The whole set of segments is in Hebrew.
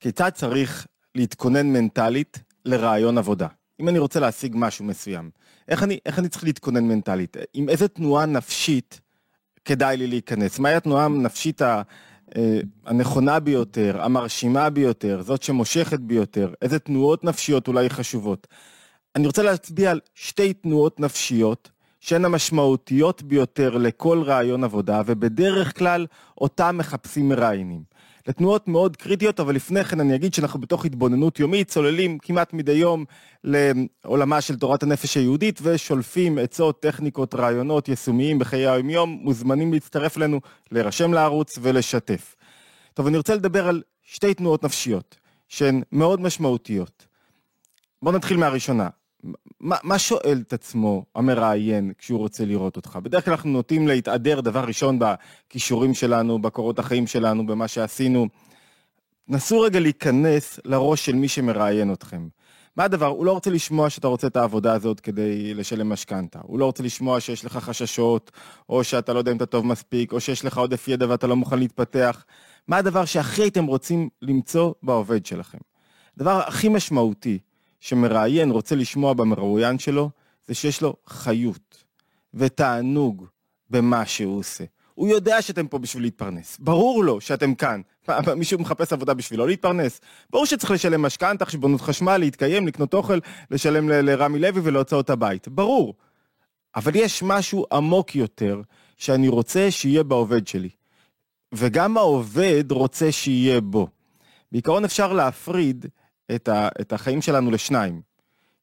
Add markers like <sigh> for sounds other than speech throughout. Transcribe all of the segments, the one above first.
כיצד צריך להתכונן מנטלית לרעיון עבודה? אם אני רוצה להשיג משהו מסוים, איך אני, איך אני צריך להתכונן מנטלית? עם איזה תנועה נפשית כדאי לי להיכנס? מהי התנועה הנפשית ה, אה, הנכונה ביותר, המרשימה ביותר, זאת שמושכת ביותר? איזה תנועות נפשיות אולי חשובות? אני רוצה להצביע על שתי תנועות נפשיות שהן המשמעותיות ביותר לכל רעיון עבודה, ובדרך כלל אותם מחפשים מראיינים. לתנועות מאוד קריטיות, אבל לפני כן אני אגיד שאנחנו בתוך התבוננות יומית, צוללים כמעט מדי יום לעולמה של תורת הנפש היהודית, ושולפים עצות, טכניקות, רעיונות יישומיים בחיי היום-יום, מוזמנים להצטרף אלינו, להירשם לערוץ ולשתף. טוב, אני רוצה לדבר על שתי תנועות נפשיות, שהן מאוד משמעותיות. בואו נתחיל מהראשונה. מה, מה שואל את עצמו המראיין כשהוא רוצה לראות אותך? בדרך כלל אנחנו נוטים להתהדר דבר ראשון בכישורים שלנו, בקורות החיים שלנו, במה שעשינו. נסו רגע להיכנס לראש של מי שמראיין אתכם. מה הדבר? הוא לא רוצה לשמוע שאתה רוצה את העבודה הזאת כדי לשלם משכנתה. הוא לא רוצה לשמוע שיש לך חששות, או שאתה לא יודע אם אתה טוב מספיק, או שיש לך עודף ידע ואתה לא מוכן להתפתח. מה הדבר שהכי הייתם רוצים למצוא בעובד שלכם? הדבר הכי משמעותי שמראיין רוצה לשמוע במרואיין שלו, זה שיש לו חיות ותענוג במה שהוא עושה. הוא יודע שאתם פה בשביל להתפרנס, ברור לו שאתם כאן. מישהו מחפש עבודה בשבילו להתפרנס. ברור שצריך לשלם משכנתה, חשבונות חשמל, להתקיים, לקנות אוכל, לשלם לרמי לוי ולהוצאות הבית, ברור. אבל יש משהו עמוק יותר שאני רוצה שיהיה בעובד שלי. וגם העובד רוצה שיהיה בו. בעיקרון אפשר להפריד את, ה, את החיים שלנו לשניים.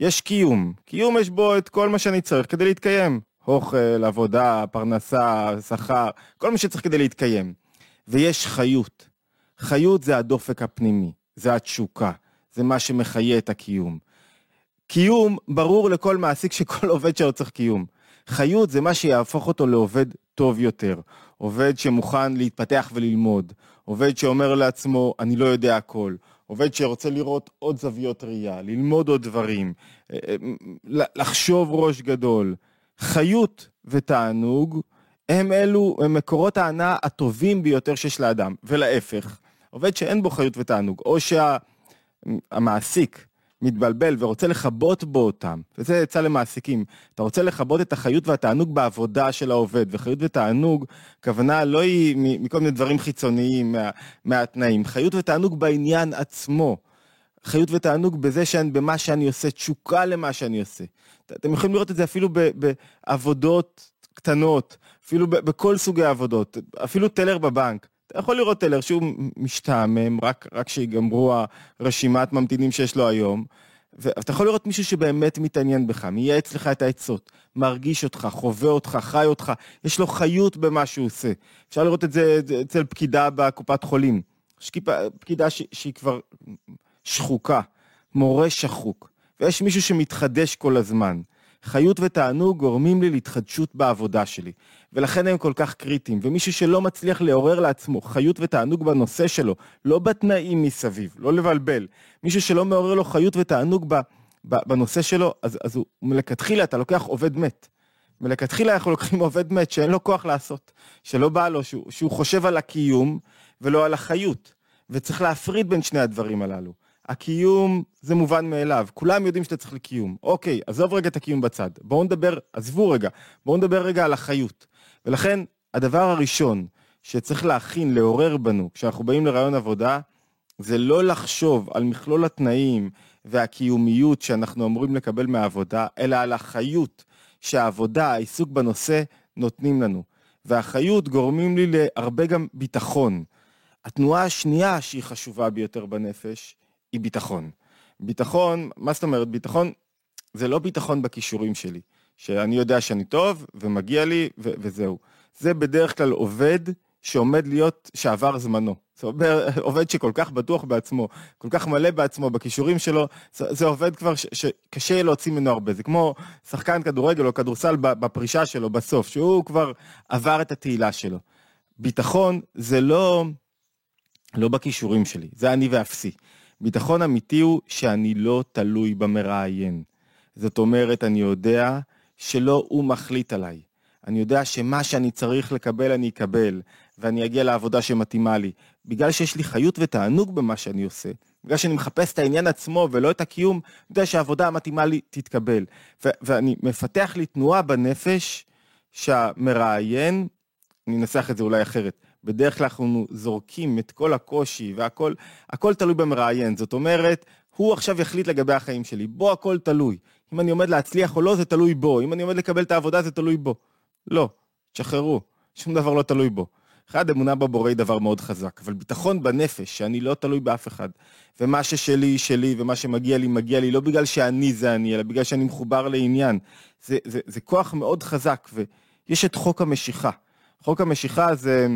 יש קיום, קיום יש בו את כל מה שאני צריך כדי להתקיים. אוכל, עבודה, פרנסה, שכר, כל מה שצריך כדי להתקיים. ויש חיות. חיות זה הדופק הפנימי, זה התשוקה, זה מה שמחיה את הקיום. קיום, ברור לכל מעסיק שכל עובד שלו צריך קיום. חיות זה מה שיהפוך אותו לעובד טוב יותר. עובד שמוכן להתפתח וללמוד. עובד שאומר לעצמו, אני לא יודע הכל. עובד שרוצה לראות עוד זוויות ראייה, ללמוד עוד דברים, אה, אה, לחשוב ראש גדול. חיות ותענוג הם אלו, הם מקורות ההנאה הטובים ביותר שיש לאדם, ולהפך. עובד שאין בו חיות ותענוג, או שהמעסיק שה... מתבלבל ורוצה לכבות בו אותם, וזה יצא למעסיקים, אתה רוצה לכבות את החיות והתענוג בעבודה של העובד, וחיות ותענוג, כוונה לא היא מכל מיני דברים חיצוניים מה, מהתנאים, חיות ותענוג בעניין עצמו. חיות ותענוג בזה שאני, במה שאני עושה, תשוקה למה שאני עושה. אתם יכולים לראות את זה אפילו בעבודות קטנות, אפילו בכל סוגי העבודות, אפילו טלר בבנק. אתה יכול לראות טלר שהוא משתעמם, רק, רק שיגמרו הרשימת ממתינים שיש לו היום, ואתה יכול לראות מישהו שבאמת מתעניין בך, מייעץ לך את העצות, מרגיש אותך, חווה אותך, חי אותך, יש לו חיות במה שהוא עושה. אפשר לראות את זה אצל פקידה בקופת חולים. יש פקידה ש, שהיא כבר שחוקה, מורה שחוק, ויש מישהו שמתחדש כל הזמן. חיות ותענוג גורמים לי להתחדשות בעבודה שלי, ולכן הם כל כך קריטיים. ומישהו שלא מצליח לעורר לעצמו חיות ותענוג בנושא שלו, לא בתנאים מסביב, לא לבלבל. מישהו שלא מעורר לו חיות ותענוג בנושא שלו, אז, אז הוא, מלכתחילה אתה לוקח עובד מת. מלכתחילה אנחנו לוקחים עובד מת שאין לו כוח לעשות, שלא בא לו, שהוא, שהוא חושב על הקיום ולא על החיות. וצריך להפריד בין שני הדברים הללו. הקיום זה מובן מאליו, כולם יודעים שאתה צריך לקיום. אוקיי, עזוב רגע את הקיום בצד. בואו נדבר, עזבו רגע, בואו נדבר רגע על החיות. ולכן, הדבר הראשון שצריך להכין, לעורר בנו, כשאנחנו באים לרעיון עבודה, זה לא לחשוב על מכלול התנאים והקיומיות שאנחנו אמורים לקבל מהעבודה, אלא על החיות שהעבודה, העיסוק בנושא, נותנים לנו. והחיות גורמים לי להרבה גם ביטחון. התנועה השנייה שהיא חשובה ביותר בנפש, היא ביטחון. ביטחון, מה זאת אומרת? ביטחון זה לא ביטחון בכישורים שלי, שאני יודע שאני טוב ומגיע לי ו- וזהו. זה בדרך כלל עובד שעומד להיות, שעבר זמנו. זה <laughs> עובד שכל כך בטוח בעצמו, כל כך מלא בעצמו, בכישורים שלו, זה, זה עובד כבר ש, שקשה להוציא ממנו הרבה. זה כמו שחקן כדורגל או כדורסל בפרישה שלו, בסוף, שהוא כבר עבר את התהילה שלו. ביטחון זה לא, לא בכישורים שלי, זה אני ואפסי. ביטחון אמיתי הוא שאני לא תלוי במראיין. זאת אומרת, אני יודע שלא הוא מחליט עליי. אני יודע שמה שאני צריך לקבל אני אקבל, ואני אגיע לעבודה שמתאימה לי, בגלל שיש לי חיות ותענוג במה שאני עושה, בגלל שאני מחפש את העניין עצמו ולא את הקיום, אני יודע שהעבודה המתאימה לי תתקבל. ו- ואני מפתח לי תנועה בנפש שהמראיין, אני אנסח את זה אולי אחרת, בדרך כלל אנחנו זורקים את כל הקושי והכל, הכל תלוי במראיין. זאת אומרת, הוא עכשיו יחליט לגבי החיים שלי, בו הכל תלוי. אם אני עומד להצליח או לא, זה תלוי בו. אם אני עומד לקבל את העבודה, זה תלוי בו. לא, תשחררו, שום דבר לא תלוי בו. אחד, אמונה בבורא היא דבר מאוד חזק, אבל ביטחון בנפש, שאני לא תלוי באף אחד. ומה ששלי, שלי, ומה שמגיע לי, מגיע לי, לא בגלל שאני זה אני, אלא בגלל שאני מחובר לעניין. זה, זה, זה כוח מאוד חזק, ויש את חוק המשיכה. חוק המשיכה זה,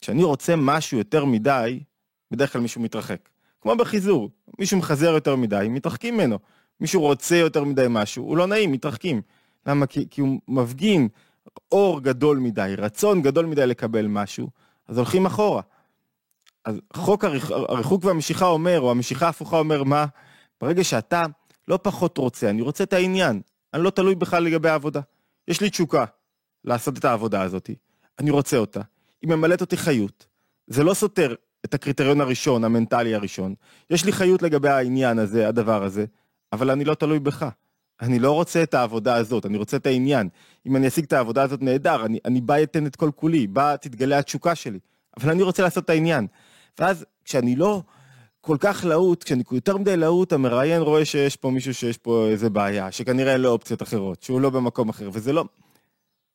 כשאני רוצה משהו יותר מדי, בדרך כלל מישהו מתרחק. כמו בחיזור, מישהו מחזר יותר מדי, מתרחקים ממנו. מישהו רוצה יותר מדי משהו, הוא לא נעים, מתרחקים. למה? כי, כי הוא מפגין אור גדול מדי, רצון גדול מדי לקבל משהו, אז הולכים אחורה. אז חוק הריחוק והמשיכה אומר, או המשיכה ההפוכה אומר מה? ברגע שאתה לא פחות רוצה, אני רוצה את העניין, אני לא תלוי בכלל לגבי העבודה. יש לי תשוקה לעשות את העבודה הזאת, אני רוצה אותה, היא ממלאת אותי חיות. זה לא סותר את הקריטריון הראשון, המנטלי הראשון. יש לי חיות לגבי העניין הזה, הדבר הזה, אבל אני לא תלוי בך. אני לא רוצה את העבודה הזאת, אני רוצה את העניין. אם אני אשיג את העבודה הזאת, נהדר, אני, אני בא אתן את כל כולי, בא תתגלה התשוקה שלי, אבל אני רוצה לעשות את העניין. ואז כשאני לא כל כך להוט, כשאני יותר מדי להוט, המראיין רואה שיש פה מישהו שיש פה איזה בעיה, שכנראה אין לו אופציות אחרות, שהוא לא במקום אחר, וזה לא,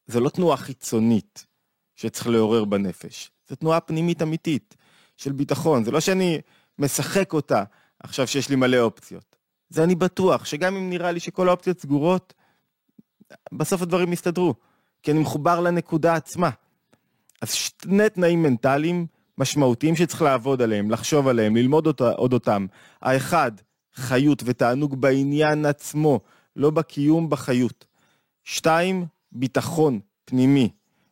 זה לא תנועה חיצונית שצריך לעורר בנפש, זו תנועה פנימית אמיתית של ביטחון, זה לא שאני משחק אותה עכשיו שיש לי מלא אופציות. זה אני בטוח, שגם אם נראה לי שכל האופציות סגורות, בסוף הדברים יסתדרו, כי אני מחובר לנקודה עצמה. אז שני תנאים מנטליים משמעותיים שצריך לעבוד עליהם, לחשוב עליהם, ללמוד אותה, עוד אותם. האחד, חיות ותענוג בעניין עצמו, לא בקיום, בחיות. שתיים, ביטחון פנימי.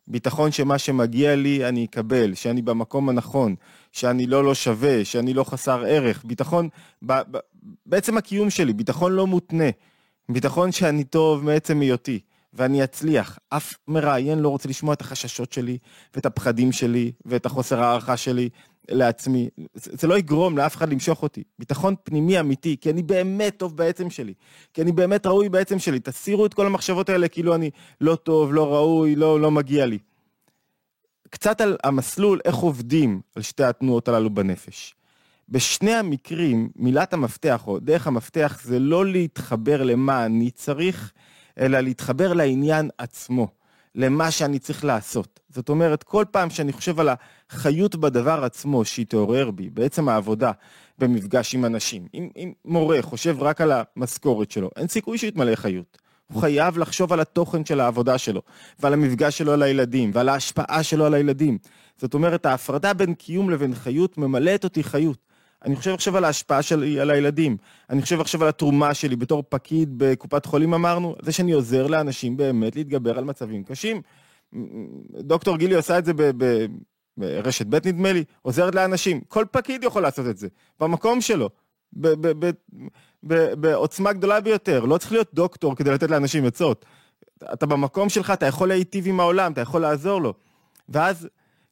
ביטחון שמה שמגיע לי אני אקבל, שאני במקום הנכון, שאני לא לא שווה, שאני לא חסר ערך. ביטחון, ב, ב, בעצם הקיום שלי, ביטחון לא מותנה. ביטחון שאני טוב מעצם היותי. ואני אצליח. אף מראיין לא רוצה לשמוע את החששות שלי, ואת הפחדים שלי, ואת החוסר הערכה שלי לעצמי. זה, זה לא יגרום לאף אחד למשוך אותי. ביטחון פנימי אמיתי, כי אני באמת טוב בעצם שלי. כי אני באמת ראוי בעצם שלי. תסירו את כל המחשבות האלה כאילו אני לא טוב, לא ראוי, לא, לא מגיע לי. קצת על המסלול, איך עובדים על שתי התנועות הללו בנפש. בשני המקרים, מילת המפתח או דרך המפתח זה לא להתחבר למה אני צריך, אלא להתחבר לעניין עצמו, למה שאני צריך לעשות. זאת אומרת, כל פעם שאני חושב על החיות בדבר עצמו שהתעורר בי, בעצם העבודה במפגש עם אנשים, אם, אם מורה חושב רק על המשכורת שלו, אין סיכוי שיתמלא חיות. הוא חייב לחשוב על התוכן של העבודה שלו, ועל המפגש שלו על הילדים, ועל ההשפעה שלו על הילדים. זאת אומרת, ההפרדה בין קיום לבין חיות ממלאת אותי חיות. אני חושב עכשיו על ההשפעה שלי על הילדים. אני חושב עכשיו על התרומה שלי בתור פקיד בקופת חולים, אמרנו, זה שאני עוזר לאנשים באמת להתגבר על מצבים קשים. דוקטור גילי עושה את זה ברשת ב' נדמה לי, עוזרת לאנשים. כל פקיד יכול לעשות את זה, במקום שלו, בעוצמה גדולה ביותר. לא צריך להיות דוקטור כדי לתת לאנשים עצות. אתה במקום שלך, אתה יכול להיטיב עם העולם, אתה יכול לעזור לו. ואז,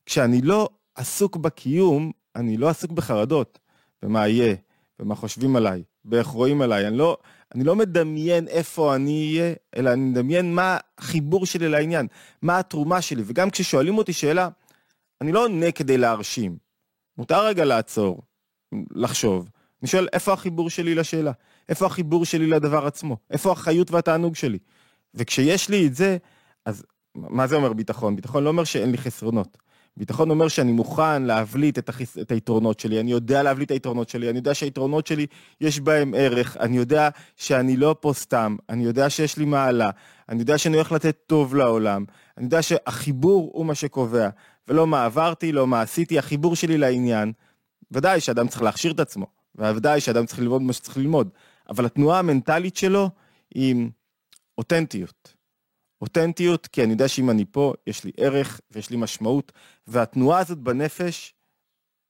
כשאני לא עסוק בקיום, אני לא עסוק בחרדות. ומה יהיה, ומה חושבים עליי, ואיך רואים עליי. אני לא, אני לא מדמיין איפה אני אהיה, אלא אני מדמיין מה החיבור שלי לעניין, מה התרומה שלי. וגם כששואלים אותי שאלה, אני לא עונה כדי להרשים. מותר רגע לעצור, לחשוב. אני שואל, איפה החיבור שלי לשאלה? איפה החיבור שלי לדבר עצמו? איפה החיות והתענוג שלי? וכשיש לי את זה, אז מה זה אומר ביטחון? ביטחון לא אומר שאין לי חסרונות. ביטחון אומר שאני מוכן להבליט את, החיס... את היתרונות שלי, אני יודע להבליט את היתרונות שלי, אני יודע שהיתרונות שלי יש בהם ערך, אני יודע שאני לא פה סתם, אני יודע שיש לי מעלה, אני יודע שאני הולך לתת טוב לעולם, אני יודע שהחיבור הוא מה שקובע, ולא מה עברתי, לא מה עשיתי, החיבור שלי לעניין. ודאי שאדם צריך להכשיר את עצמו, וודאי שאדם צריך ללמוד מה שצריך ללמוד, אבל התנועה המנטלית שלו היא אותנטיות. אותנטיות, כי אני יודע שאם אני פה, יש לי ערך ויש לי משמעות, והתנועה הזאת בנפש,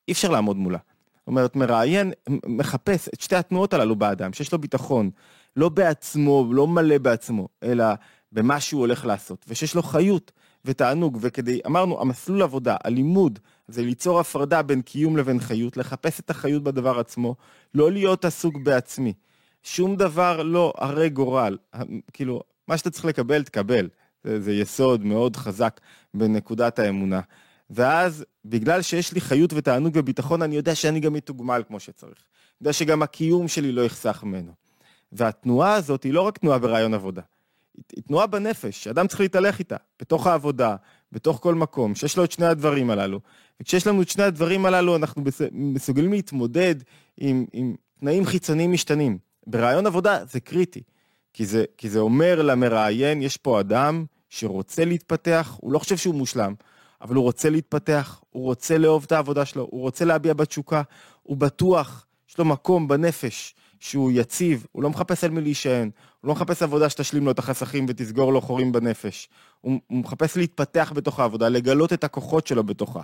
אי אפשר לעמוד מולה. זאת אומרת, מראיין, מחפש את שתי התנועות הללו באדם, שיש לו ביטחון, לא בעצמו, לא מלא בעצמו, אלא במה שהוא הולך לעשות, ושיש לו חיות, ותענוג, וכדי, אמרנו, המסלול עבודה, הלימוד, זה ליצור הפרדה בין קיום לבין חיות, לחפש את החיות בדבר עצמו, לא להיות עסוק בעצמי. שום דבר לא הרי גורל. כאילו, מה שאתה צריך לקבל, תקבל. זה, זה יסוד מאוד חזק בנקודת האמונה. ואז, בגלל שיש לי חיות ותענוג וביטחון, אני יודע שאני גם מתוגמל כמו שצריך. אני יודע שגם הקיום שלי לא יחסך ממנו. והתנועה הזאת היא לא רק תנועה ברעיון עבודה, היא תנועה בנפש, שאדם צריך להתהלך איתה, בתוך העבודה, בתוך כל מקום, שיש לו את שני הדברים הללו. וכשיש לנו את שני הדברים הללו, אנחנו מסוגלים להתמודד עם, עם תנאים חיצוניים משתנים. ברעיון עבודה זה קריטי, כי זה, כי זה אומר למראיין, יש פה אדם שרוצה להתפתח, הוא לא חושב שהוא מושלם, אבל הוא רוצה להתפתח, הוא רוצה לאהוב את העבודה שלו, הוא רוצה להביע בתשוקה, הוא בטוח, יש לו מקום בנפש שהוא יציב, הוא לא מחפש על מי להישען, הוא לא מחפש עבודה שתשלים לו את החסכים ותסגור לו חורים בנפש. הוא, הוא מחפש להתפתח בתוך העבודה, לגלות את הכוחות שלו בתוכה.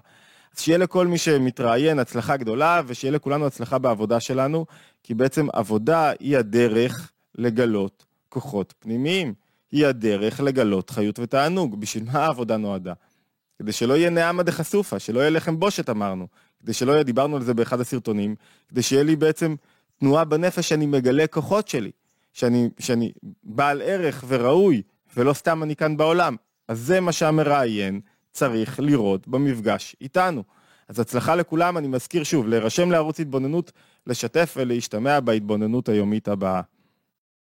אז שיהיה לכל מי שמתראיין הצלחה גדולה, ושיהיה לכולנו הצלחה בעבודה שלנו, כי בעצם עבודה היא הדרך לגלות כוחות פנימיים. היא הדרך לגלות חיות ותענוג. בשביל מה העבודה נועדה? כדי שלא יהיה נעמה דחשופה, שלא יהיה לחם בושת אמרנו. כדי שלא יהיה, דיברנו על זה באחד הסרטונים, כדי שיהיה לי בעצם תנועה בנפש שאני מגלה כוחות שלי, שאני, שאני בעל ערך וראוי, ולא סתם אני כאן בעולם. אז זה מה שהמראיין צריך לראות במפגש איתנו. אז הצלחה לכולם, אני מזכיר שוב, להירשם לערוץ התבוננות, לשתף ולהשתמע בהתבוננות היומית הבאה.